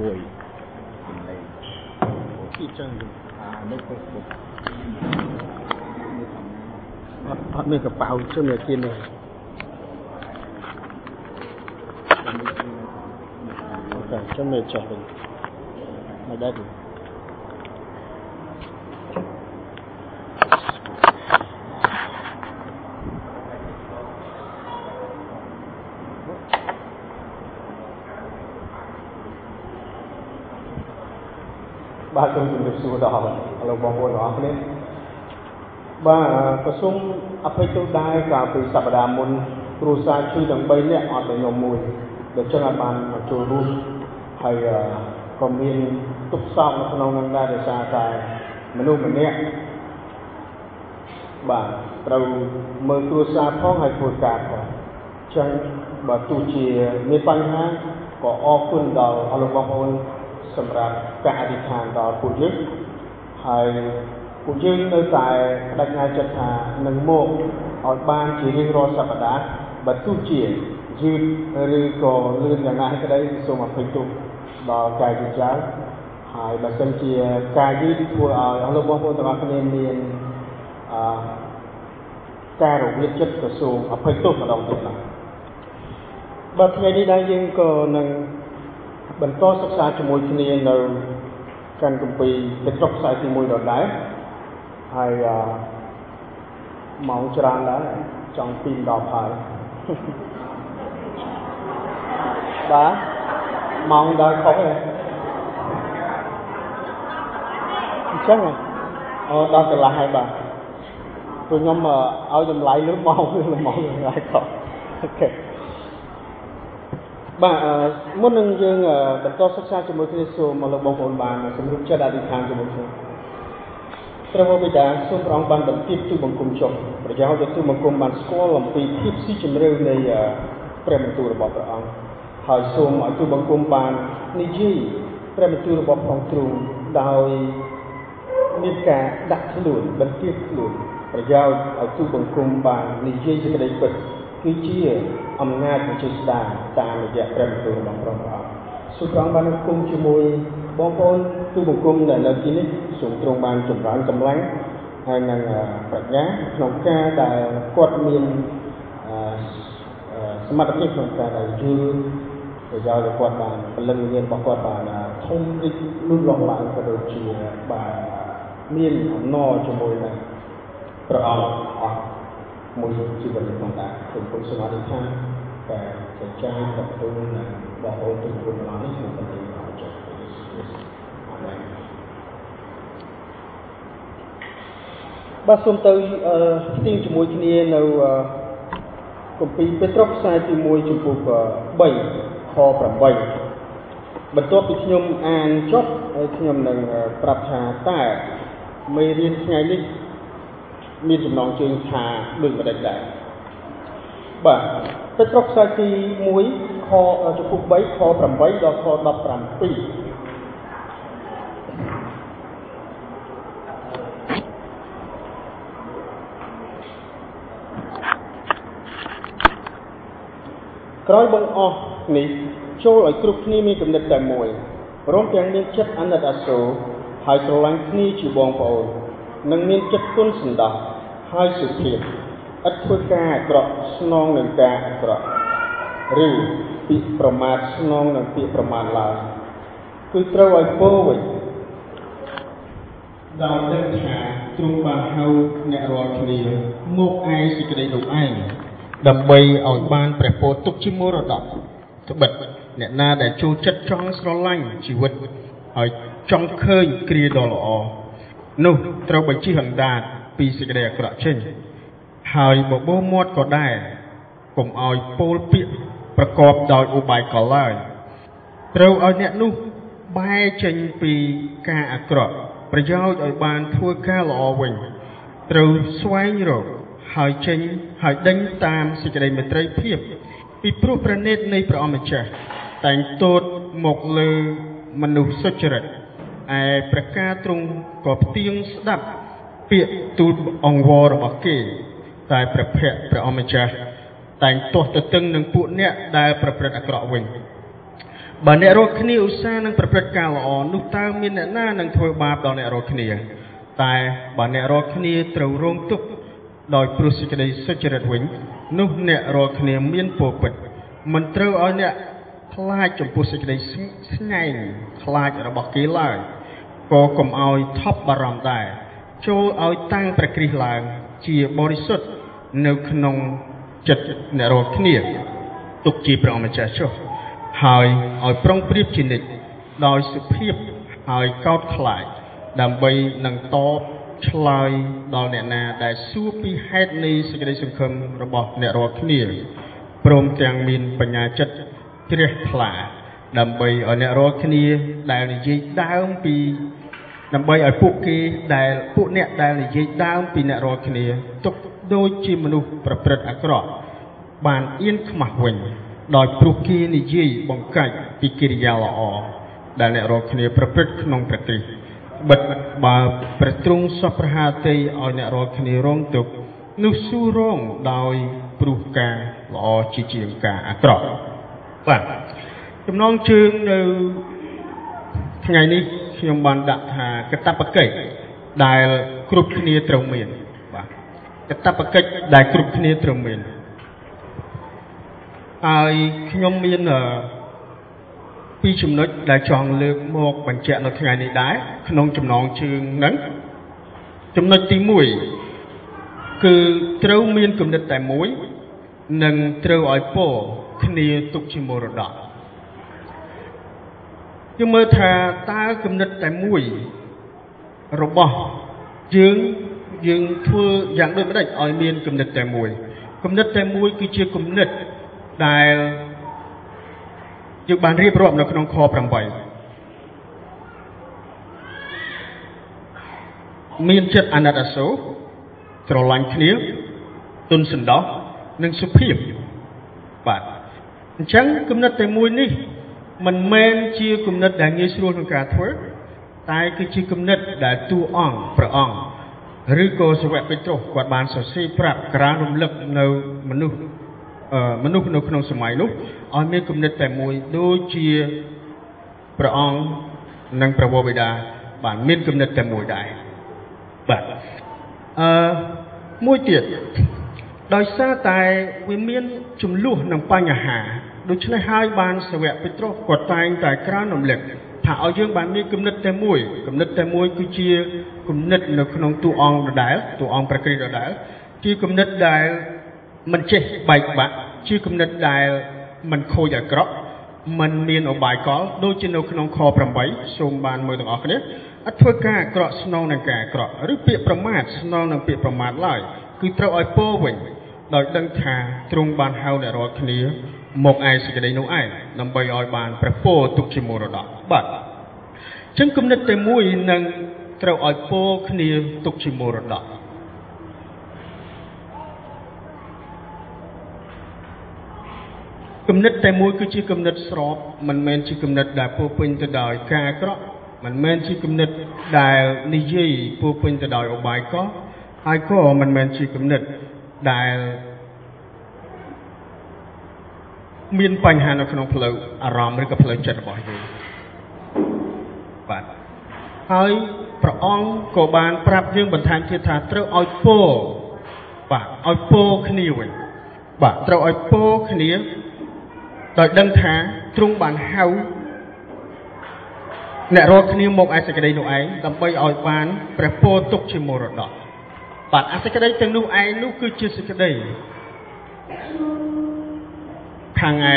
មួយសំឡេងពីចឹងអានៅ Facebook អត់អត់មានកប៉ៅជើងមានគៀននេះអូខេជើងមានចុះវិញមកដែរ បាទសូមជម្រាបសួរដល់លោកបងប្អូនទាំងអស់គ្នាបាទប្រសុំអភ័យទោសដែរកាលពីសប្តាហ៍មុនគ្រូសាឈឺទាំង3នាក់អត់តែខ្ញុំមួយដូច្នេះអត់បានមកចូលរួមហើយក៏មានទុកសោកនៅក្នុងនឹងដែរដោយសារតែមនុស្សម្នាក់បាទត្រូវមើលគ្រួសារផងហើយធ្វើការផងអញ្ចឹងបើទោះជាមានបញ្ហាក៏អរគុណដល់អស់លោកបងប្អូន សម្រាប់ការអធិដ្ឋានដល់ពួកយើងហើយពួកយើងនៅតែបដិញ្ញាចិត្តថានឹងមកឲ្យបានជារៀងរាល់សប្តាហ៍បើទោះជាយឺតឬក៏លឿនយ៉ាងណាក្តីសូមអភ័យទោសដល់កាយវិចារហើយបើសិនជាការយឺតធ្វើឲ្យអស់លោកបងប្អូនទាំងអស់គ្នាមានអឺការរវិតចិត្តក៏សូមអភ័យទោសម្ដងទៀតណាបើថ្ងៃនេះដែរយើងក៏នឹង បន្តសិក្សាជាមួយគ្នានៅកាន់គម្ពីរពេត្រុសខ្សែទី1ដដែលហើយម៉ោងច្រើនដែរចង់ពី10ហើយបាទម៉ោងដល់ខុសទេអញ្ចឹងអូដល់កន្លះហើយបាទព្រោះខ្ញុំឲ្យចម្លៃលើម៉ោងលើម៉ោងហើយខុសអូខេ បាទមុននឹងយើងបន្តសិក្សាជាមួយគ្នាសូមលោកបងប្អូនបានសម្រុបចិត្តអធិដ្ឋានជាមួយគ្នាព្រះបិតាសូមព្រះអង្គបានបន្ទាបទូបង្គំចុះប្រយោជន៍ទូបង្គំបានស្គាល់អំពីភាពស៊ីជម្រៅនៃព្រះបន្ទូលរបស់ព្រះអង្គហើយសូមឲ្យទូបង្គំបាននិយាយព្រះបន្ទូលរបស់ព្រះអង្គទ្រង់ដោយមានការដាក់ខ្លួនបន្ទាបខ្លួនប្រយោជន៍ឲ្យទូបង្គំបាននិយាយសេចក្តីពិត គឺជាអំណាចវិជាស្ដាតាមរយៈព្រះបន្ទូលរបស់ព្រះអង្គសូមព្រះអង្គបានគង់ជាមួយបងប្អូនទូបង្គំដែលនៅទីនេះសូមទ្រង់បានចម្រើនកម្លាំងហើយនឹងប្រាជ្ញាក្នុងការដែលគាត់មានសមត្ថភាពក្នុងការដែលយល់ប្រយោជន៍របស់គាត់បានពលឹងវិញ្ញាណរបស់គាត់បានធំរីកលូតលាស់ឡើងក៏ដូចជាបានមានអំណរជាមួយនឹងព្រះអង្គអស់ មួយជីវិតផងដែរខ្ញុំពុទ្ធសមាធិថាតែចែកចាយតទៅនឹងបងប្អូនទូគុណឡើងនេះសូមបន្ទាបអរចា៎អាមែនបាទសូមទៅស្ទៀងជាមួយគ្នានៅគម្ពីរពេត្រុសខ្សែទី1ចំពោះ3ខ8បន្ទាប់ពីខ្ញុំអានចប់ហើយខ្ញុំនឹងប្រាប់ថាតើមេរៀនថ្ងៃនេះ មានចំណងជើងថាដូចម្ដេចដែរបាទពេត្រុសខ្សែទី1ខចំពោះ3ខ8ដល់ខ17ក្រោយបង្អស់នេះចូលឲ្យគ្រប់គ្នាមានគំនិតតែមួយព្រមទាំងមានចិត្តអាណិតអាសូរហើយស្រឡាញ់គ្នាជាបងប្អូន និងមានចិត្តទន់សន្តោសហើយសុភាពឥតធ្វើការអាក្រក់ស្នងនឹងការអាក្រក់ឬពាក្យប្រមាថស្នងនឹងពាក្យប្រមាថឡើយគឺត្រូវឲ្យពោវិញដោយដឹងថាទ្រង់បានហៅអ្នករាល់គ្នាមកឯសេចក្តីនោះឯងដើម្បីឲ្យបានព្រះពរទុកជាមរតកត្បិតអ្នកណាដែលចូលចិត្តចង់ស្រឡាញ់ជីវិតហើយចង់ឃើញគ្រាដ៏ល្អ នោះត្រូវបញ្ជិះអណ្ដាតពីសេចក្តីអាក្រក់ចេញ ហើយបបោមាត់ក៏ដែរកុំឲ្យពោលពាក្យប្រកបដោយឧបាយកលឡើយត្រូវឲ្យអ្នកនោះបែរចេញពីការអាក្រក់ប្រយោជន៍ឲ្យបានធ្វើការល្អវិញត្រូវស្វែងរកហើយចេញហើយដេញតាមសេចក្តីមេត្រីភាពពីព្រោះព្រះនេតនៃព្រះអម្ចាស់តែងទតមកលើមនុស្សសុចរិត ឯព្រះការទ្រង់ក៏ផ្ទៀងស្ដាប់ពាក្យទូលអង្វររបស់គេ តែព្រះភ័ក្ត្រព្រះអម្ចាស់តែងទាស់ទៅតឹងនឹងពួកអ្នកដែលប្រព្រឹត្តអាក្រក់វិញបើអ្នករាល់គ្នាឧស្សាហ៍នឹងប្រព្រឹត្តការល្អនោះតើមានអ្នកណានឹងធ្វើបាបដល់អ្នករាល់គ្នា តែបើអ្នករាល់គ្នាត្រូវរងទុក្ខដោយព្រោះសេចក្តីសុចរិតវិញ នោះអ្នករាល់គ្នាមានពរពិតមិនត្រូវឲ្យអ្នកខ្លាចចំពោះសេចក្តីស្ងែងខ្លាចរបស់គេឡើយ ក៏កុំឲ្យថប់បារម្ភដែរចូលឲ្យតាំងព្រះគ្រីស្ទឡើងជាបរិសុទ្ធនៅក្នុងចិត្តអ្នករាល់គ្នាទុកជាព្រះអម្ចាស់ចុះហើយឲ្យប្រុងប្រៀបជានិច្ចដោយសុភាពហើយកោតខ្លាចដើម្បីនឹងតបឆ្លើយដល់អ្នកណាដែលសួរពីហេតុនៃសេចក្តីសង្ឃឹមរបស់អ្នករាល់គ្នាព្រមទាំងមានបញ្ញាចិត្តជ្រះថ្លា ដើម្បីឲ្យអ្នករាល់គ្នាដែលនិយាយដើមពីដើម្បីឲ្យពួកគេដែលពួកអ្នកដែលនិយាយដើមពីអ្នករាល់គ្នាទុកដូចជាមនុស្សប្រព្រឹត្តអាក្រក់បានអៀនខ្មាស់វិញ ដោយព្រោះគេនិយាយបង្កាច់ពីកិរិយាល្អដែលអ្នករាល់គ្នាប្រព្រឹត្តក្នុងព្រះគ្រីស្ទបិទបើព្រះទ្រង់សពប្រហាតីឲ្យអ្នករាល់គ្នារងទុក្ខនោះស៊ូរងដោយព្រោះការល្អជាជាងការអាក្រក់បាទ ចំណងជើងនៅថ្ងៃនេះខ្ញុំបានដាក់ថាកតបកិច្ចដែលគ្រប់គ្នាត្រូវមានបាទកតបកិច្ចដែលគ្រប់គ្នាត្រូវមានហើយខ្ញុំមានពីរចំណុចដែលចង់លើកមកបញ្ជាក់នៅថ្ងៃនេះដែរក្នុងចំណងជើងហ្នឹងចំណុចទី1គឺត្រូវមានគំនិតតែមួយ និងត្រូវឲ្យពោគ្នាទុកជាមរតក យើងមើលថាតើគំនិតតែមួយរបស់យើងយើងធ្វើយ៉ាងដូចម្ដេចឲ្យមានគំនិតតែមួយគំនិតតែមួយគឺជាគំនិតដែលយើងបានរៀបរាប់នៅក្នុងខ8មានចិត្តអាណិតអាសូរស្រឡាញ់គ្នាទុនសន្តោសនិងសុភាពបាទអញ្ចឹងគំនិតតែមួយនេះ មិនមែនជាគំនិតដែលងាយស្រួលក្នុងការធ្វើ តែគឺជាគំនិតដែលតួអង្គព្រះអង្គឬក៏សាវកពេត្រុសគាត់បានសរសេរប្រាប់ក្រានរំលឹកនៅមនុស្សមនុស្សនៅក្នុងសម័យនោះឲ្យមានគំនិតតែមួយដូចជាព្រះអង្គនិងព្រះវរបិតាបានមានគំនិតតែមួយដែរបាទអឺមួយទៀតដោយសារតែវាមានចំនួននិងបញ្ហា ដូច្នេះហើយបានសាវកពេត្រុសគាត់តែងតែក្រើនរំលឹកថាឲ្យយើងបានមានគំនិតតែមួយគំនិតតែមួយគឺជាគំនិតនៅក្នុងតួអង្គដដែលតួអង្គព្រះគ្រីស្ទដដែលជាគំនិតដែលមិនចេះបែកបាក់ជាគំនិតដែលមិនខូចអាក្រក់มันមានអបាយកលដូចជានៅក្នុងខ8សូមបានមើលទាំងអស់គ្នាអត់ធ្វើការអាក្រក់ស្នងនឹងការអាក្រក់ឬពាក្យប្រមាថស្នងនឹងពាក្យប្រមាថឡើយគឺត្រូវឲ្យពោវិញដោយដឹងថាទ្រង់បានហៅអ្នករាល់គ្នា មកឯសេចក្តីនោះឯងដើម្បីឲ្យបានព្រះពរទុកជាមរតកបាទអញ្ចឹងគំនិតតែមួយនឹងត្រូវឲ្យពោគ្នាទុកជាមរតកគំនិតតែមួយគឺជាគំនិតស្របមិនមែនជាគំនិតដែលពោពេញទៅដោយការអាក្រក់មិនមែនជាគំនិតដែលនិយាយពោពេញទៅដោយអបាយកោហើយក៏មិនមែនជាគំនិតដែល មានបញ្ហានៅក្នុងផ្លូវអារម្មណ៍ឬក៏ផ្លូវចិត្តរបស់យើងបាទហើយព្រះអង្គក៏បានប្រាប់យើងបន្ថែមទៀតថាត្រូវឲ្យពោបាទឲ្យពោគ្នាវិញបាទត្រូវឲ្យពោគ្នាដោយដឹងថាទ្រង់បានហៅអ្នករាល់គ្នាមកឯសេចក្តីនោះឯងដើម្បីឲ្យបានព្រះពរទុកជាមរតកបាទអាសេចក្តីទាំងនោះឯងនោះគឺជាសេចក្តី ខាងឯ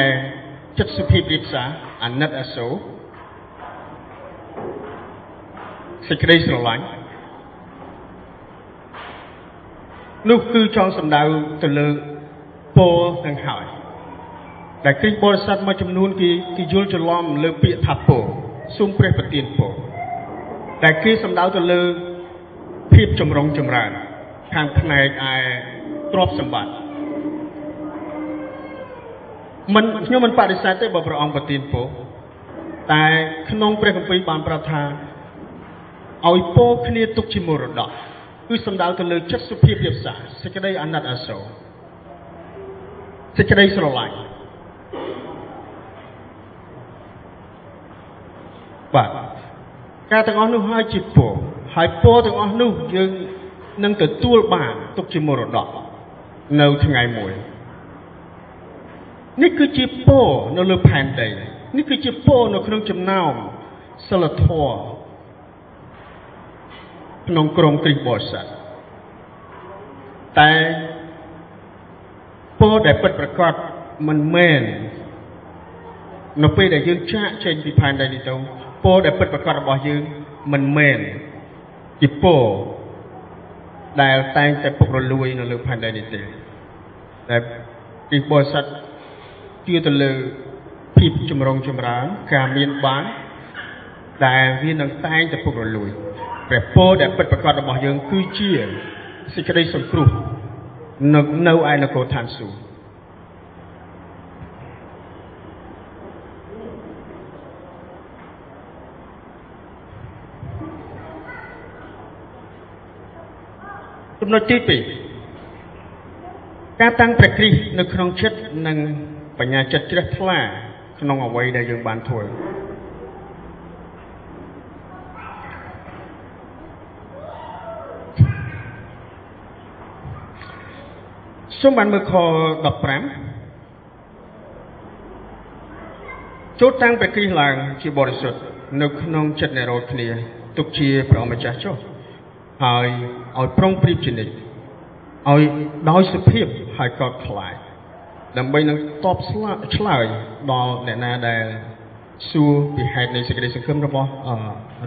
ចិត្តសុភាពរៀបសារអាណិតអាសូរសេចក្តីស្រឡាញ់នោះគឺចង់សម្ដៅទៅលើពរទាំងហើយដែលគ្រិស្តបរិស័ទមួយចំនួនគេគេយល់ច្រឡំលើពាក្យថាពរសូមព្រះប្រទានពរដែលគេសំដៅទៅលើភាពចម្រុងចម្រើនខាងផ្នែកឯទ្រព្យសម្បត្តិ មិនខ្ញុំមិនបដិសេធទេបើព្រះអង្គប្រទានពរតែក្នុងព្រះគម្ពីរបានប្រាប់ថាឲ្យពរគ្នាទុកជាមរតកគឺសំដៅទៅលើចិត្តសុភាពរៀបសារសេចក្តីអាណិតអាសូរសេចក្តីស្រឡាញ់បាទការទាំងអស់នោះហើយជាពរហើយពរទាំងអស់នោះយើងនឹងទទួលបានទុកជាមរតកនៅថ្ងៃមួយ នេះគឺជាពរនៅលើផែនដី នេះគឺជាពរនៅក្នុងចំណោមសិលធម៌ក្នុងក្រុមគ្រិស្តបរិស័ទតែពរដែលពិតប្រាកដមិនមែននៅពេលដែលយើងចាកចេញពីផែនដីនេះទៅពរដែលពិតប្រាកដរបស់យើងមិនមែនជាពរដែលតែងតែពុករលួយនៅលើផែនដីនេះទេតែពីបរិស័ទ ជឿទៅលើភាពចម្រុងចម្រើន ការមានបានដែលវានឹងតែងតែពុករលួយព្រះពរដែលពិតប្រាកដរបស់យើង គឺជាសេចក្តីសង្គ្រោះនៅនៅឯនគរឋានសួគ៌ចំណុចទី2ការតាំងព្រះគ្រីស្ទនៅក្នុងចិត្តនិង បញ្ញាចិត្តជ្រះថ្លាក្នុងអ្វីដែលយើងបានធ្វើសូមបានមើលខ15ចូលតាំងព្រះគ្រីស្ទឡើងជាបរិសុទ្ធនៅក្នុងចិត្តអ្នករាល់គ្នាទុកជាព្រះម្ចាស់ចុះហើយឲ្យប្រុងប្រៀបជានិច្ចឲ្យដោយសុភាពហើយកោតខ្លាច ដើម្បីនឹងតបស្លាឆ្លើយដល់អ្នកណាដែលសួរពីហេតុនៃសេចក្តីសង្ឃឹមរបស់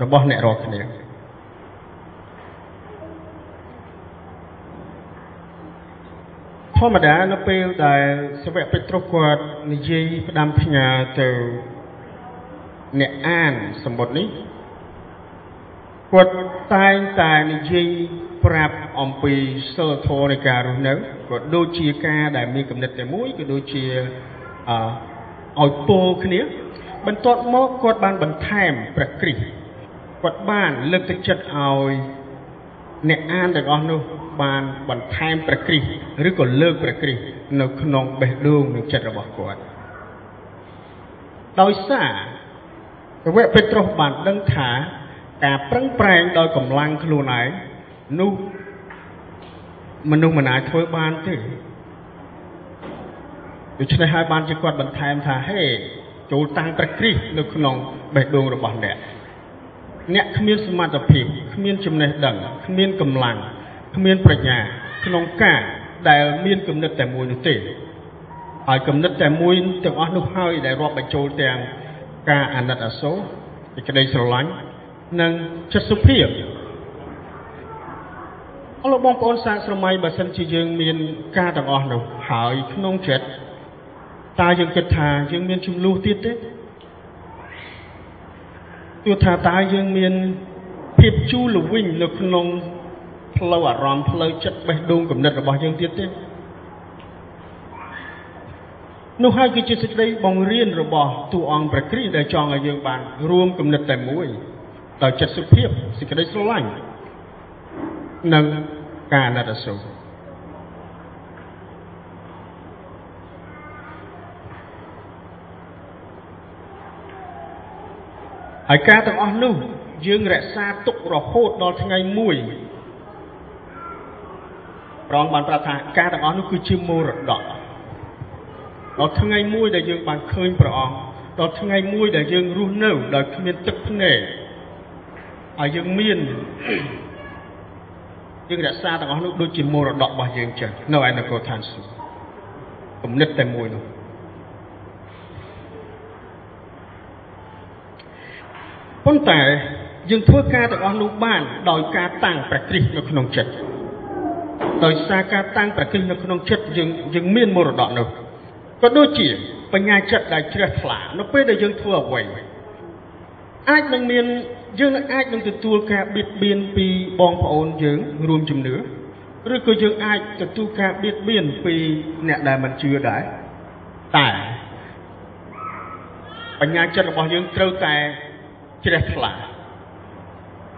របស់អ្នករាល់គ្នាធម្មតានៅពេលដែលសាវកពេត្រុសគាត់និយាយផ្ដាំផ្ញើទៅអ្នកអានសម្បត្តិនេះគាត់តែងតែនិយាយ ប្រាប់អំពីសិលធម៌នៃការរស់នៅក៏ដូចជាការដែលមានគំនិតតែមួយក៏ដូចជាអឲ្យពោលគ្នា បន្ទាប់មកគាត់បានបន្ថែមព្រះគ្រីស្ទគាត់បានលើកទឹកចិត្តឲ្យអ្នកអានទាំងអស់នោះបានបន្ថែមព្រះគ្រីស្ទឬក៏លើកព្រះគ្រីស្ទនៅក្នុងបេះដូងនិងចិត្តរបស់គាត់ដោយសារព្រះវេពេត្រុសបានដឹងថាការប្រឹងប្រែងដោយកម្លាំងខ្លួនឯង នោះមនុស្សមិនអាចធ្វើបានទេដូច្នេះហើយបានជាគាត់បន្ថែមថាហេចូលតាំងព្រះគ្រីស្ទនៅក្នុងបេះដូងរបស់អ្នកអ្នកគ្មានសមត្ថភាពគ្មានចំណេះដឹងគ្មានកម្លាំងគ្មានប្រាជ្ញាក្នុងការដែលមានគំនិតតែមួយនោះទេហើយគំនិតតែមួយទាំងអស់នោះហើយដែលរាប់បញ្ចូលទាំងការអាណិតអាសូរសេចក្តីស្រឡាញ់និងចិត្តសុភាព អរបងប្អូនសាកស្រមៃបើសិនជាយើងមានការទាំងអស់នោះហើយក្នុងចិត្តតើយើងគិតថាយើងមានចំនួនទៀតទេទោះថាតើយើងមានភាពជូរល្វីងនៅក្នុងផ្លូវអារម្មណ៍ផ្លូវចិត្តបេះដូងគំនិតរបស់យើងទៀតទេនោះហើយគឺជាសេចក្តីបង្រៀនរបស់ទូអង្គព្រះគ្រីស្ទដែលចង់ឲ្យយើងបានរួមគំនិតតែមួយដោយចិត្តសុភាពសេចក្តីស្រឡាញ់ និងការអាណិតអាសូរហើយការទាំងអស់នោះ យើងរក្សាទុករហូតដល់ថ្ងៃមួយព្រះអង្គបានប្រាប់ថាការទាំងអស់នោះគឺជាមរតកដល់ថ្ងៃមួយដែលយើងបានឃើញព្រះអង្គដល់ថ្ងៃមួយដែលយើងរស់នៅដោយគ្មានទឹកភ្នែកហើយយើងមាន យើងរក្សាទាំងអស់នោះដូចជាមរតករបស់យើងចឹងនៅឯនគរឋានសួគ៌គំនិតតែមួយនោះប៉ុន្តែយើងធ្វើការទាំងអស់នោះបានដោយការតាំងព្រះគ្រីស្ទនៅក្នុងចិត្តដោយសារការតាំងព្រះគ្រីស្ទនៅក្នុងចិត្តយើងយើងមានមរតកនោះក៏ដូចជាបញ្ញាចិត្តដែលជ្រះថ្លានៅពេលដែលយើងធ្វើអ្វីអាចនឹងមាន យើងអាចនឹងទទួលការបៀតបៀនពីបងប្អូនយើងរួមជំនឿឬក៏យើងអាចទទួលការបៀតបៀនពីអ្នកដែលមិនជឿដែរតែបញ្ញាចិត្តរបស់យើងត្រូវតែជ្រះថ្លា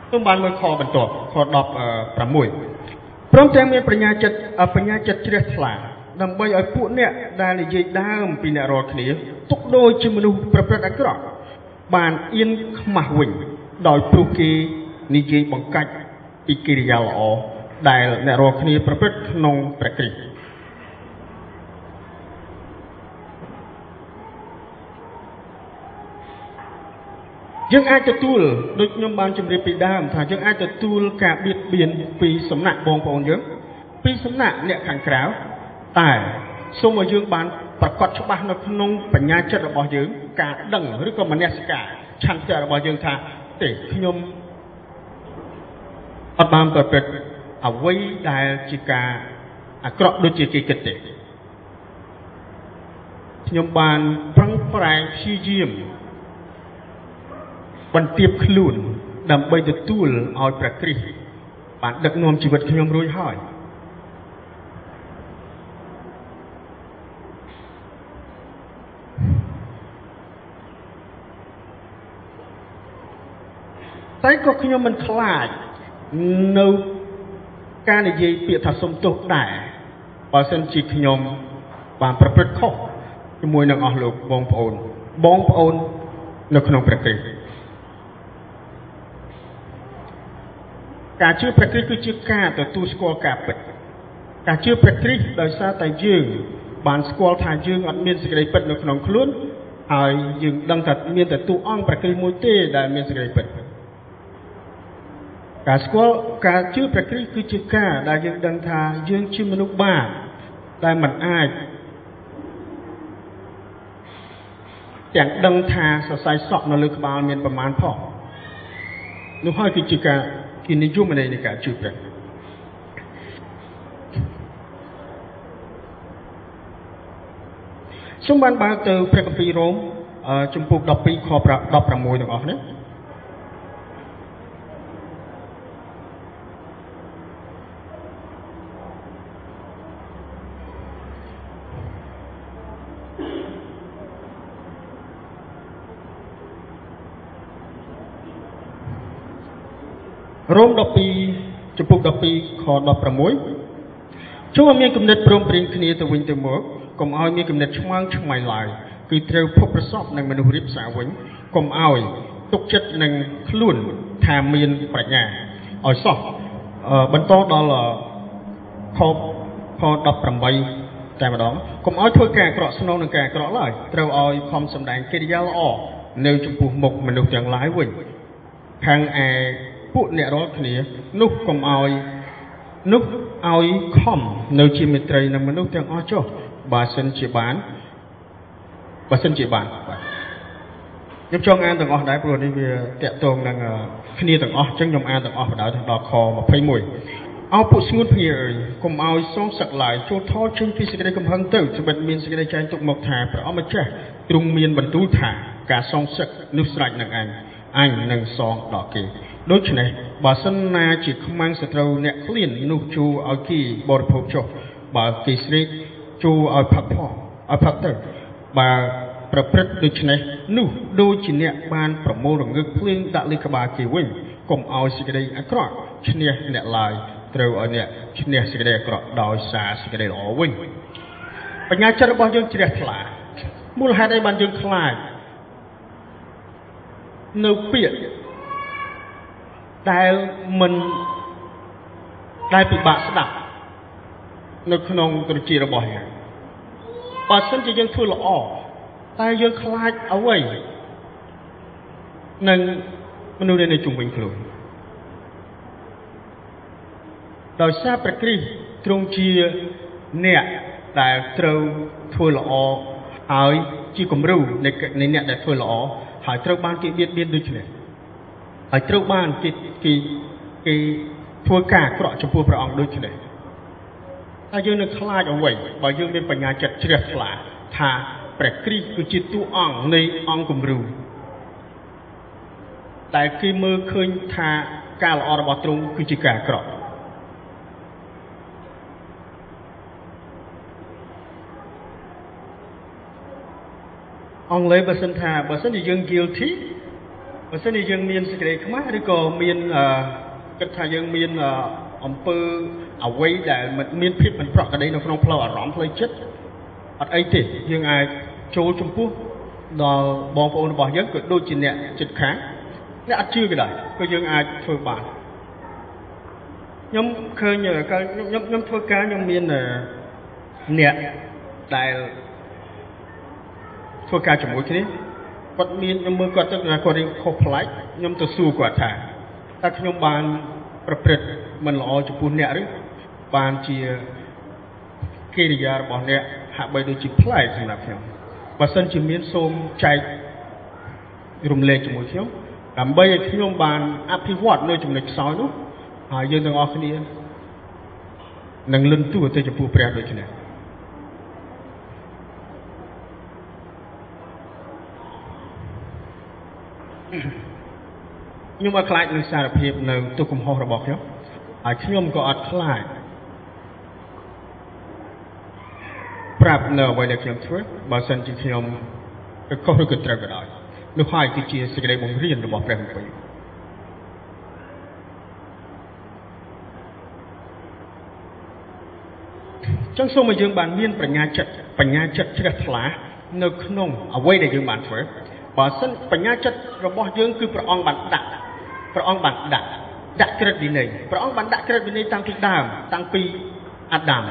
ខ្ញុំបានមើលខបន្ទាប់ខ16ព្រមទាំងមានបញ្ញាចិត្តបញ្ញាចិត្តជ្រះថ្លាដើម្បីឲ្យពួកអ្នកដែលនិយាយដើមពីអ្នករាល់គ្នាទុកដូចជាមនុស្សប្រព្រឹត្តអាក្រក់បានអៀនខ្មាស់វិញ ដោយព្រោះគេនិយាយបង្កាច់ពីកិរិយាល្អដែលអ្នករាល់គ្នាប្រព្រឹត្តក្នុងព្រះគ្រីស្ទយើងអាចទទួលដូចខ្ញុំបានជម្រាបពីដើមថាយើងអាចទទួលការបៀតបៀនពីសំណាក់បងប្អូនយើងពីសំណាក់អ្នកខាងក្រៅតែសូមឲ្យយើងបានប្រកាសច្បាស់នៅក្នុងបញ្ញាចិត្តរបស់យើងការដឹងឬក៏មនសិការឆន្ទៈរបស់យើងថា ទេខ្ញុំអត់បានប្រព្រឹត្តអ្វីដែលជាការអាក្រក់ដូចជាគេគិតទេខ្ញុំបានប្រឹងប្រែងព្យាយាមបន្ទាបខ្លួនដើម្បីទទួលឲ្យព្រះគ្រីស្ទបានដឹកនាំជីវិតខ្ញុំរួចហើយ តែក៏ខ្ញុំមិនខ្លាចនៅការនិយាយពាក្យថាសុំទោសដែរបើសិនជាខ្ញុំបានប្រព្រឹត្តខុសជាមួយនឹងអស់លោកបងប្អូនបងប្អូននៅក្នុងព្រះគ្រីស្ទការជឿព្រះគ្រីស្ទគឺជាការទទួលស្គាល់ការពិតការជឿព្រះគ្រីស្ទដោយសារតែយើងបានស្គាល់ថាយើងអត់មានសេចក្តីពិតនៅក្នុងខ្លួនហើយយើងដឹងថាមានតែទូអង្គព្រះគ្រីស្ទមួយទេដែលមានសេចក្តីពិត ការស្គាល់ការជឿព្រះគ្រីស្ទគឺជាការដែលយើងដឹងថាយើងជាមនុស្សបាបដែលមិនអាចទាំងដឹងថាសរសៃសក់នៅលើក្បាលមានប្រមាណផងនោះហើយគឺជាការជានិយមន័យនៃការជឿព្រះសូមបានបើកទៅព្រះគម្ពីររ៉ូមជំពូក12ខ16ទាំងអស់នេះ រ៉ូម12ចំពុក12ខ16ចូលឲ្យមានគំនិតព្រមព្រៀងគ្នាទៅវិញទៅមកកុំឲ្យមានគំនិតឆ្មើងឆ្មៃឡើយគឺត្រូវភពប្រសពនឹងមនុស្សរៀបសារវិញកុំឲ្យទុកចិត្តនឹងខ្លួនថាមានប្រាជ្ញាឲ្យសោះបន្តដល់ខខ18តែម្ដងកុំឲ្យធ្វើការអាក្រក់ស្នងនឹងការអាក្រក់ឡើយត្រូវឲ្យខំសម្ដែងកិរិយាល្អនៅចំពោះមុខមនុស្សទាំងឡាយវិញខាងឯ ពួកអ្នករាល់គ្នា នោះកុំឲ្យនោះឲ្យខំនៅជាមិត្តរីនឹងមនុស្សទាំងអស់ចុះ បើសិនជាបានបើសិនជាបានបាទខ្ញុំចង់អានទាំងអស់ដែរព្រោះនេះវាតាក់ទងនឹងគ្នាទាំងអស់អញ្ចឹងខ្ញុំអានទាំងអស់បណ្ដោយដល់ខ21អោពួកស្ងួនភ្ងាអើយកុំឲ្យសងសឹកឡើយចូលថយចេញពីសេចក្តីកំហឹងទៅត្បិតមានសេចក្តីចែងទុកមកថាព្រះអម្ចាស់ទ្រង់មានបន្ទូលថា ការសងសឹកនោះស្រេចនឹងអញ អញនឹងសងដល់គេ ដូច្នេះបើសិនណាជាខ្មាំងសត្រូវអ្នកឃ្លាននោះជួឲ្យគេបរិភោគចុះ បើគេស្រេកជួឲ្យផឹកផងឲ្យផឹកទៅ បើប្រព្រឹត្តដូច្នេះនោះដូចជាអ្នកបានប្រមូលរងើកភ្លេងដាក់លើក្បាលគេវិញ កុំឲ្យសេចក្តីអាក្រក់ឈ្នះអ្នកឡើយ ត្រូវឲ្យអ្នកឈ្នះសេចក្តីអាក្រក់ដោយសារសេចក្តីល្អវិញ បញ្ញាចិត្តរបស់យើងជ្រះថ្លាមូលហេតុអីបានយើងខ្លាច នៅពាក្យដែលមិនដែលពិបាកស្ដាប់នៅក្នុងត្រចៀករបស់យើងបើសិនជាយើងធ្វើល្អតែយើងខ្លាចអ្វីនឹងមនុស្សនៅជុំវិញខ្លួនដោយសារព្រះគ្រីស្ទទ្រង់ជាអ្នកដែលត្រូវធ្វើល្អហើយជាគំរូនៃអ្នកដែលធ្វើល្អ ហើយត្រូវបានគេបៀតបៀនដូចនេះហើយត្រូវបានគេគេគេធ្វើការអាក្រក់ចំពោះព្រះអង្គដូចនេះតែយើងនឹងខ្លាចអ្វីបើយើងមានបញ្ញាចិត្តជ្រះថ្លាថាព្រះគ្រីស្ទគឺជាតួអង្គនៃអង្គគំរូតែគេមើលឃើញថាការល្អរបស់ទ្រង់គឺជាការអាក្រក់ អង់គ្លេសបើសិនថាបើសិនជាយើង guilty បើសិនជាយើងមានសេចក្តីខ្មាស់ឬក៏មានគិតថាយើងមានអំពើអ្វីដែលមិនមានភាពមិនប្រក្រតីនៅក្នុងផ្លូវអារម្មណ៍ផ្លូវចិត្តអត់អីទេយើងអាចចូលចំពោះដល់បងប្អូនរបស់យើងក៏ដូចជាអ្នកចិត្តខាងអ្នកអត់ជឿក៏ដោយក៏យើងអាចធ្វើបានខ្ញុំឃើញខ្ញុំខ្ញុំធ្វើការខ្ញុំមានអ្នកដែល ធ្វើការជាមួយគ្នាគាត់មានខ្ញុំមើលគាត់ទៅគាត់រៀងខុសប្លែកខ្ញុំទៅសួរគាត់ថាតើខ្ញុំបានប្រព្រឹត្តមិនល្អចំពោះអ្នកឬបានជាកិរិយារបស់អ្នកហាក់បីដូចជាប្លែកសម្រាប់ខ្ញុំបើសិនជាមានសូមចែករំលែកជាមួយខ្ញុំដើម្បីឲ្យខ្ញុំបានអភិវឌ្ឍនៅចំណុចខ្សោយនោះហើយយើងទាំងអស់គ្នានឹងលន់តួទៅចំពោះព្រះដូចគ្នា ខ្ញុំអត់ខ្លាចនឹងសារភាពនៅទុកកំហុសរបស់ខ្ញុំហើយខ្ញុំក៏អត់ខ្លាចប្រាប់នៅអ្វីដែលខ្ញុំធ្វើបើសិនជាខ្ញុំខុសឬក៏ត្រូវក៏ដោយនោះហើយគឺជាសេចក្តីបង្រៀនរបស់ព្រះគម្ពីរចឹងសូមឲ្យយើងបានមានបញ្ញាចិត្តបញ្ញាចិត្តជ្រះថ្លានៅក្នុងអ្វីដែលយើងបានធ្វើបើសិនបញ្ញាចិត្តរបស់យើងគឺព្រះអង្គបានដាក់ ព្រះអង្គបានដាក់ដាក់ក្រិតវិន័យព្រះអង្គបានដាក់ក្រិតវិន័យតាំងពីដើមតាំងពីអាដាម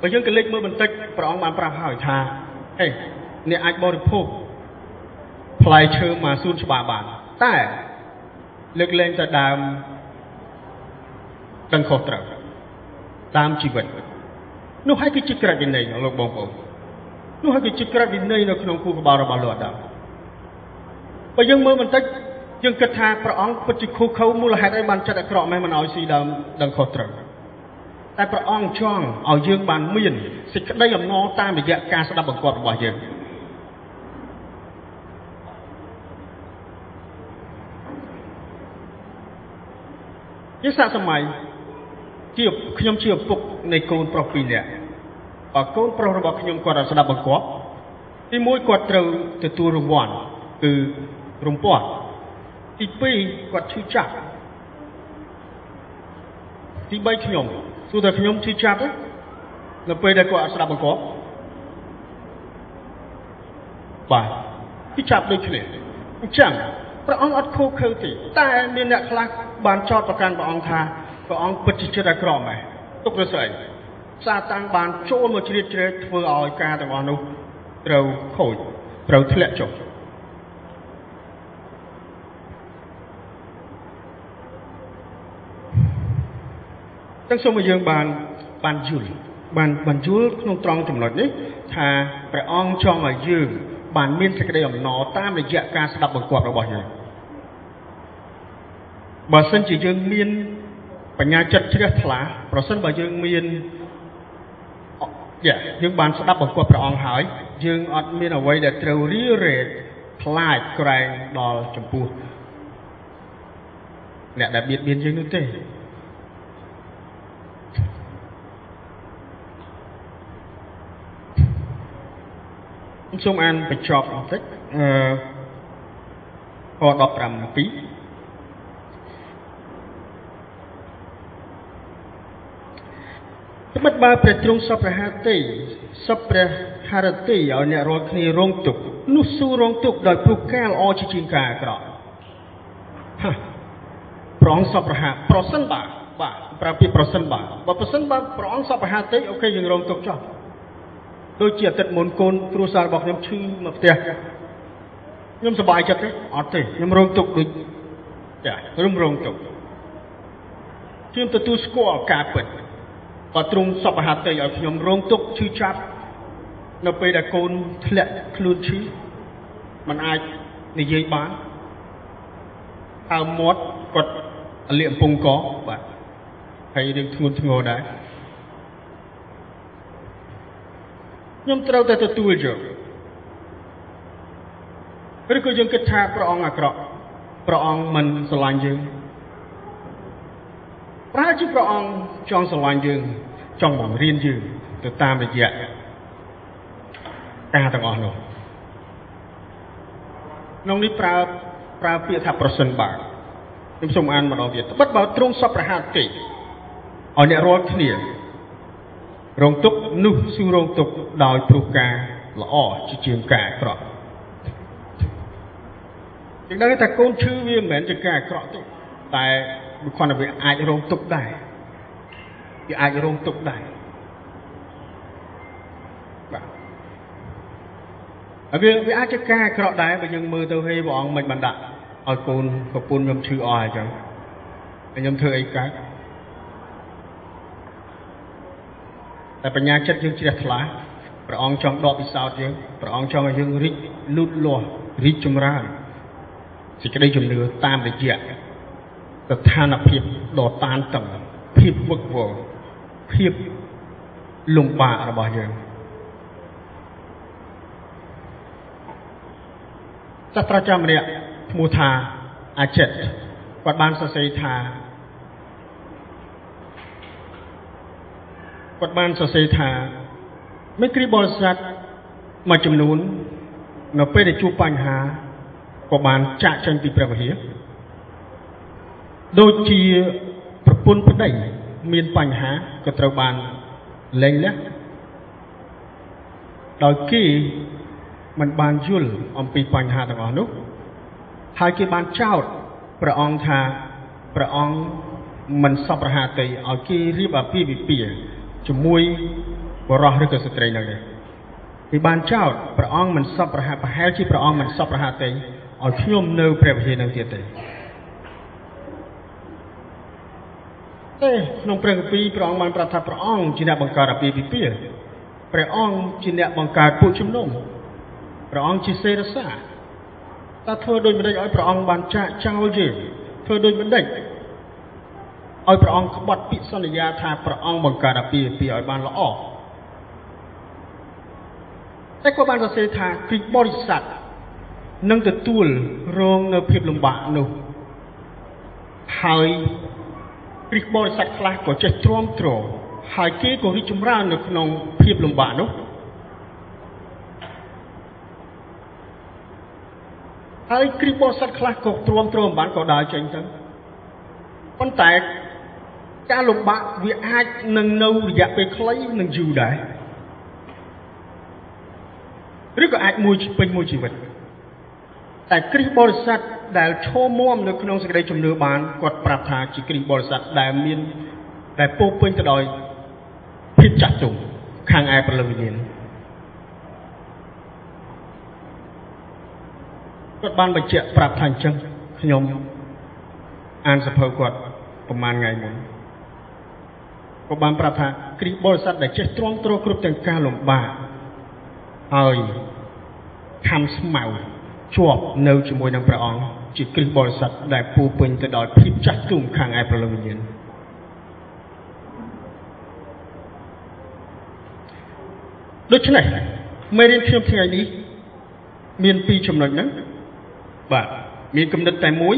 បើយើងក៏លេចមើលបន្តិចព្រះអង្គបានប្រាប់ហើយថាហេអ្នកអាចបរិភោគផ្លែឈើមកសួនច្បារបានតែលើកលែងតែដើមដឹងខុសត្រូវតាមជីវិតនោះហើយគឺជាក្រិតវិន័យលោកបងប្អូននោះហើយគឺជាក្រិតវិន័យនៅក្នុងគូក្បាលរបស់លោកអាដាមបើយើងមើលបន្តិច យើងគិតថាព្រះអង្គពិតជាខុសខើមូលហេតុអីបានចិត្តអាក្រក់ម៉េះមិនឲ្យស៊ីដើមដឹងខុសត្រូវតែព្រះអង្គចង់ឲ្យយើងបានមានសេចក្តីអំណរតាមរយៈការស្ដាប់បង្គាប់របស់យើងជាសាកសម័យជាខ្ញុំជាឪពុកនៃកូនប្រុសពីរនាក់បើកូនប្រុសរបស់ខ្ញុំគាត់អត់ស្ដាប់បង្គាប់ទីមួយគាត់ត្រូវទទួលរង្វាន់គឺរំពាត់ ទី2គាត់ឈឺចាប់ទី3ខ្ញុំសួរថាខ្ញុំឈឺចាប់ទេនៅពេលដែលគាត់អត់ស្ដាប់បង្គាប់បាទឈឺចាប់ដូចគ្នាអញ្ចឹងព្រះអង្គអត់ខូខើទេតែមានអ្នកខ្លះបានចោទប្រកាន់ព្រះអង្គថាព្រះអង្គពិតជាចិត្តអាក្រក់ម៉េះទុករស្អីសាតាំងបានចូលមកជ្រៀតជ្រែកធ្វើឲ្យការទាំងអស់នោះត្រូវខូចត្រូវធ្លាក់ចុះ ចឹងសូមឲ្យយើងបានបានយល់បានបានយល់ក្នុងត្រង់ចំណុចនេះថាព្រះអង្គចង់ឲ្យយើងបានមានសេចក្តីអំណរតាមរយៈការស្ដាប់បង្គាប់របស់យើងបើសិនជាយើងមានបញ្ញាចិត្តជ្រះថ្លាប្រសិនបើយើងមានយ៉ាយើងបានស្ដាប់បង្គាប់ព្រះអង្គហើយយើងអត់មានអ្វីដែលត្រូវរៀបរែកខ្លាចក្រែងដល់ចំពោះអ្នកដែលបៀតបៀនយើងនោះទេ សូមអានបញ្ចប់បន្តិចអឺខ17ត្បិតបើព្រះទ្រង់សពព្រះハតិសពព្រះハរតិឲ្យអ្នករាល់គ្នារងទុកនោះស៊ូរងទុកដោយព្រោះការល្អជាជាងការអាក្រក់ហាព្រះអង្គសពព្រះハប្រសិនបាទបាទប្រើពាក្យប្រសិនបាទបើប្រសិនបើព្រះអង្គសពព្រះハតិអូខេយើងរងទុកចុះ ដូចជាអាទិត្យមុនកូនគ្រួសាររបស់ខ្ញុំឈឺមកផ្ទះខ្ញុំសប្បាយចិត្តទេអត់ទេខ្ញុំរងទុកដូចចារំរងទុកខ្ញុំទទួលស្គាល់ការពិតក៏ទ្រង់សពហត្ថិឲ្យខ្ញុំរងទុកឈឺចាប់នៅពេលដែលកូនធ្លាក់ខ្លួនឈឺมันអាចនិយាយបានហើមមាត់គាត់លាកកំពង់កបាទហើយរឿងធ្ងន់ធ្ងរដែរ ខ្ញុំត្រូវតែទទួលយកឬក៏យើងគិតថាព្រះអង្គអាក្រក់ព្រះអង្គមិនស្រឡាញ់យើងប្រហែលជាព្រះអង្គចង់ស្រឡាញ់យើងចង់បង្រៀនយើងទៅតាមរយៈការទាំងអស់នោះក្នុងនេះប្រើប្រើពាក្យថាប្រសិនបើខ្ញុំសូមអានម្ដងទៀតត្បិតបើទ្រង់សពប្រហាតទេឲ្យអ្នករាល់គ្នា រងទុកនោះស៊ូរងទុកដោយព្រោះការល្អជាជាងការអាក្រក់យើងដឹងថាកូនឈឺវាមិនមែនជាការអាក្រក់ទេតែវាគ្រាន់តែវាអាចរងទុក្ខដែរវាអាចរងទុក្ខដែរបាទវាវាអាចជាការអាក្រក់ដែរបើយើងមើលទៅហេព្រះអង្គមិនបានដាក់ឲ្យកូនប្រពន្ធខ្ញុំឈឺអស់អញ្ចឹងខ្ញុំធ្វើអីកើត តែបញ្ញាចិត្តយើងជ្រះថ្លាព្រះអង្គចង់ដកពិសោធន៍យើងព្រះអង្គចង់ឲ្យយើងរីកលូតលាស់រីកចម្រើនសេចក្តីជំនឿតាមរយៈស្ថានភាពដ៏តានតឹងភាពវឹកវរភាពលំបាករបស់យើងសាស្ត្រាចារ្យម្នាក់ឈ្មោះថាអាចិតគាត់បានសរសេរថា គាត់បានសរសេរថាមេគ្រីបរិស័ទមួយចំនួន នៅពេលដែលជួបបញ្ហាក៏បានចាក់ចេញពីព្រះវិហារដូចជាប្រពន្ធប្តីមានបញ្ហាក៏ត្រូវបានលែងលះដោយគេមិនបានយល់អំពីបញ្ហាទាំងអស់នោះ ហើយគេបានចោទព្រះអង្គថាព្រះអង្គមិនសពរហាតីឲ្យគេរៀបអាពាហ៍ពិពាហ៍ ជាមួយបរោះឬក៏ស្ត្រីនៅនេះគេបានចោទព្រះអង្គមិនសពរហាប្រហែលជាព្រះអង្គមិនសពរហាតីឲ្យខ្ញុំនៅព្រះវិហារនឹងទៀតទេទេក្នុងព្រះគម្ពីរព្រះអង្គបានប្រាប់ថាព្រះអង្គជាអ្នកបង្កើតអាពាហ៍ពិពាហ៍ព្រះអង្គជាអ្នកបង្កើតពួកជំនុំព្រះអង្គជាសេរសាតើធ្វើដូចម្ដេចឲ្យព្រះអង្គបានចាកចោលយើងធ្វើដូចម្ដេច ឲ្យព្រះអង្គក្បត់ពាក្យសន្យាថាព្រះអង្គបង្កើតអាពាហ៍ពិពាហ៍ឲ្យបានល្អតែក៏បានសរសេរថាគ្រីស្ទបរិស័ទនឹងទទួលរងនៅភាពលំបាកនោះហើយគ្រីស្ទបរិស័ទខ្លះក៏ចេះទ្រាំទ្រហើយគេក៏រីកចម្រើននៅក្នុងភាពលំបាកនោះហើយគ្រីស្ទបរិស័ទខ្លះក៏ទ្រាំទ្រមិនបានក៏ដើរចេញទៅប៉ុន្តែ ការលំបាកវាអាចនឹងនៅរយៈពេលខ្លីនឹងយូរដែរឬក៏អាចមួយពេញមួយជីវិតតែគ្រីស្ទបរិស័ទដែលឈរមាំនៅក្នុងសេចក្តីជំនឿបានគាត់ប្រាប់ថាជាគ្រីស្ទបរិស័ទដែលមានដែលពោពេញទៅដោយភាពចាស់ទុំខាងឯព្រលឹងវិញ្ញាណគាត់បានបញ្ជាក់ប្រាប់ថាអញ្ចឹងខ្ញុំអានសភៅគាត់ប្រហែលថ្ងៃមុន ក៏បានប្រាប់ថាគ្រីស្ទបរិស័ទដែលចេះទ្រាំទ្រគ្រប់ទាំងការលំបាកហើយខំស្មៅជាប់នៅជាមួយនឹងព្រះអង្គជាគ្រិស្តបរិស័ទដែលពូពេញទៅដោយភាពចាស់ទុំខាងឯព្រលឹងវិញ្ញាណដូច្នេះមេរៀនខ្ញុំថ្ងៃនេះមានពីរចំណុចហ្នឹងបាទមានគំនិតតែមួយ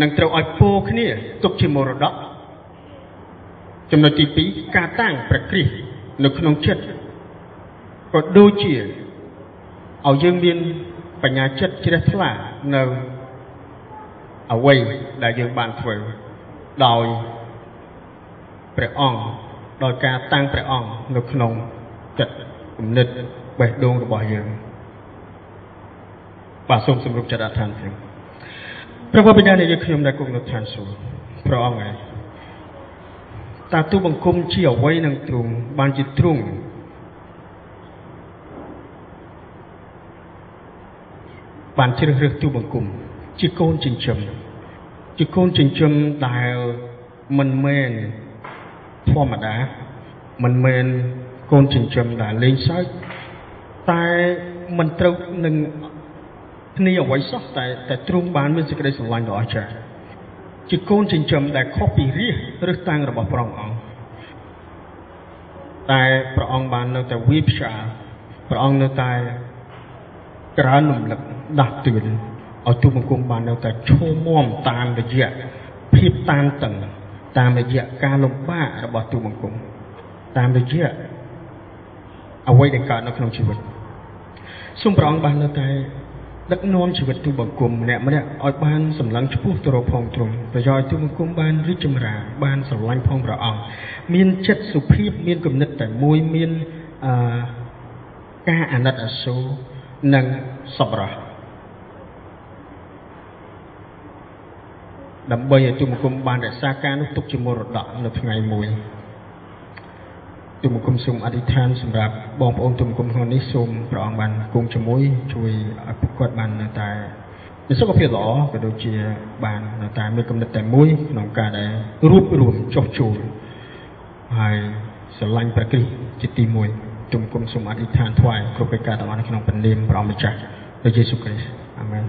នឹងត្រូវឲ្យពោគ្នាទុកជាមរតក ចំណុចទី2ការតាំងព្រះគ្រីស្ទនៅក្នុងចិត្តក៏ដូចជាឲ្យយើងមានបញ្ញាចិត្តជ្រះថ្លានៅអ្វីដែលយើងបានធ្វើដោយព្រះអង្គដោយការតាំងព្រះអង្គនៅក្នុងចិត្តគំនិតបេះដូងរបស់យើងបាទសូមសម្រុបចិត្តអធិដ្ឋានខ្ញុំព្រះបិតានៃយើងខ្ញុំដែលគង់នៅឋានសួគ៌ព្រះអង្គឯង តើទូបង្គំជាអ្វីនឹងទ្រង់បានជាទ្រង់បានជ្រើសរើសទូបង្គំជាកូនចិញ្ចឹមជាកូនចិញ្ចឹមដែលមិនមែនធម្មតាមិនមែនកូនចិញ្ចឹមដែលលេងសើចតែមិនត្រូវនឹងគ្នាអ្វីសោះតែតែទ្រង់បានមានសេចក្តីស្រឡាញ់ដ៏អស្ចារ្យ ជាកូនចិញ្ចឹមដែលខុសពីរាជឬតាំងរបស់ព្រះអង្គតែព្រះអង្គបាននៅតែវាផ្សាព្រះអង្គនៅតែក្រើនរំលឹកដាស់តឿនឲ្យទូបង្គំបាននៅតែឈរមាំតាមរយៈភាពតានតឹងតាមរយៈការលំបាករបស់ទូបង្គំតាមរយៈអ្វីដែលកើតនៅក្នុងជីវិតសូមព្រះអង្គបាននៅតែ ដឹកនាំជីវិតទូបង្គំម្នាក់ម្នាក់ឲ្យបានសម្លឹងឆ្ពោះទៅរកផងទ្រង់ប្រយោជន៍ទូបង្គំបានរីកចម្រើនបានស្រឡាញ់ផងព្រះអង្គមានចិត្តសុភាពមានគំនិតតែមួយមានអឺការអាណិតអាសូរនិងសប្បុរសដើម្បីឲ្យទូលបង្គំបានរក្សាការនោះទុកជាមរតកនៅថ្ងៃមួយ ទូលបង្គំសូមអធិដ្ឋានសម្រាប់បងប្អូនទូលបង្គំក្នុងនេះសូមព្រះអង្គបានគង់ជាមួយជួយឲ្យពួកគាត់បាននៅតែមានសុខភាពល្អក៏ដូចជាបាននៅតែមានគំនិតតែមួយក្នុងការដែលរួបរวมចុះចូលហើយស្រឡាញ់ព្រះគ្រីស្ទជាទី1ទុំគុំសូមអធិដ្ឋានថ្វាយគ្រប់កិច្ចការទាំងអស់នៅក្នុងព្រះនាមព្រះម្ចាស់ព្រះយេស៊ូវគ្រីស្ទអាមែន